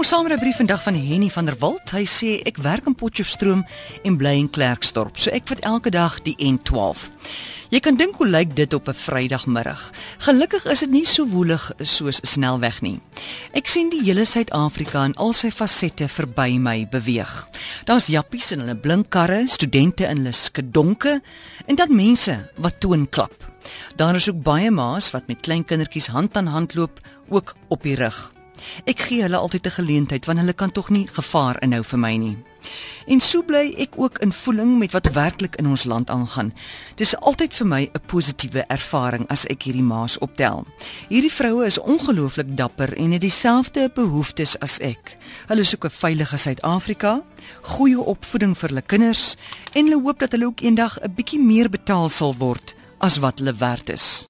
Ons saamrybrief vandag van Henny van der Walt. Hy sê ek werk in Potchefstroom en bly in Klerksdorp. So ek vat elke dag die N12. Jy kan dink hoe lyk dit op 'n Vrydagmiddag. Gelukkig is dit nie so woelig soos 'n snelweg nie. Ek sien die hele Suid-Afrika in al sy fasette verby my beweeg. Daar's jappies in hulle blink karre, studente in hulle skedonke en dan mense wat toon klap. Daar is ook baie ma's wat met klein kindertjies hand aan hand loop, ook op die rug. Ek gee hulle altyd 'n geleentheid want hulle kan tog nie gevaar inhou vir my nie. En so bly ek ook in voeling met wat werklik in ons land aangaan. Dis altyd vir my 'n positiewe ervaring as ek hierdie maas optel. Hierdie vroue is ongelooflik dapper en het dieselfde behoeftes as ek. Hulle soek 'n veilige Suid-Afrika, goeie opvoeding vir hulle kinders en hulle hoop dat hulle ook eendag 'n bietjie meer betaal sal word as wat hulle werd is.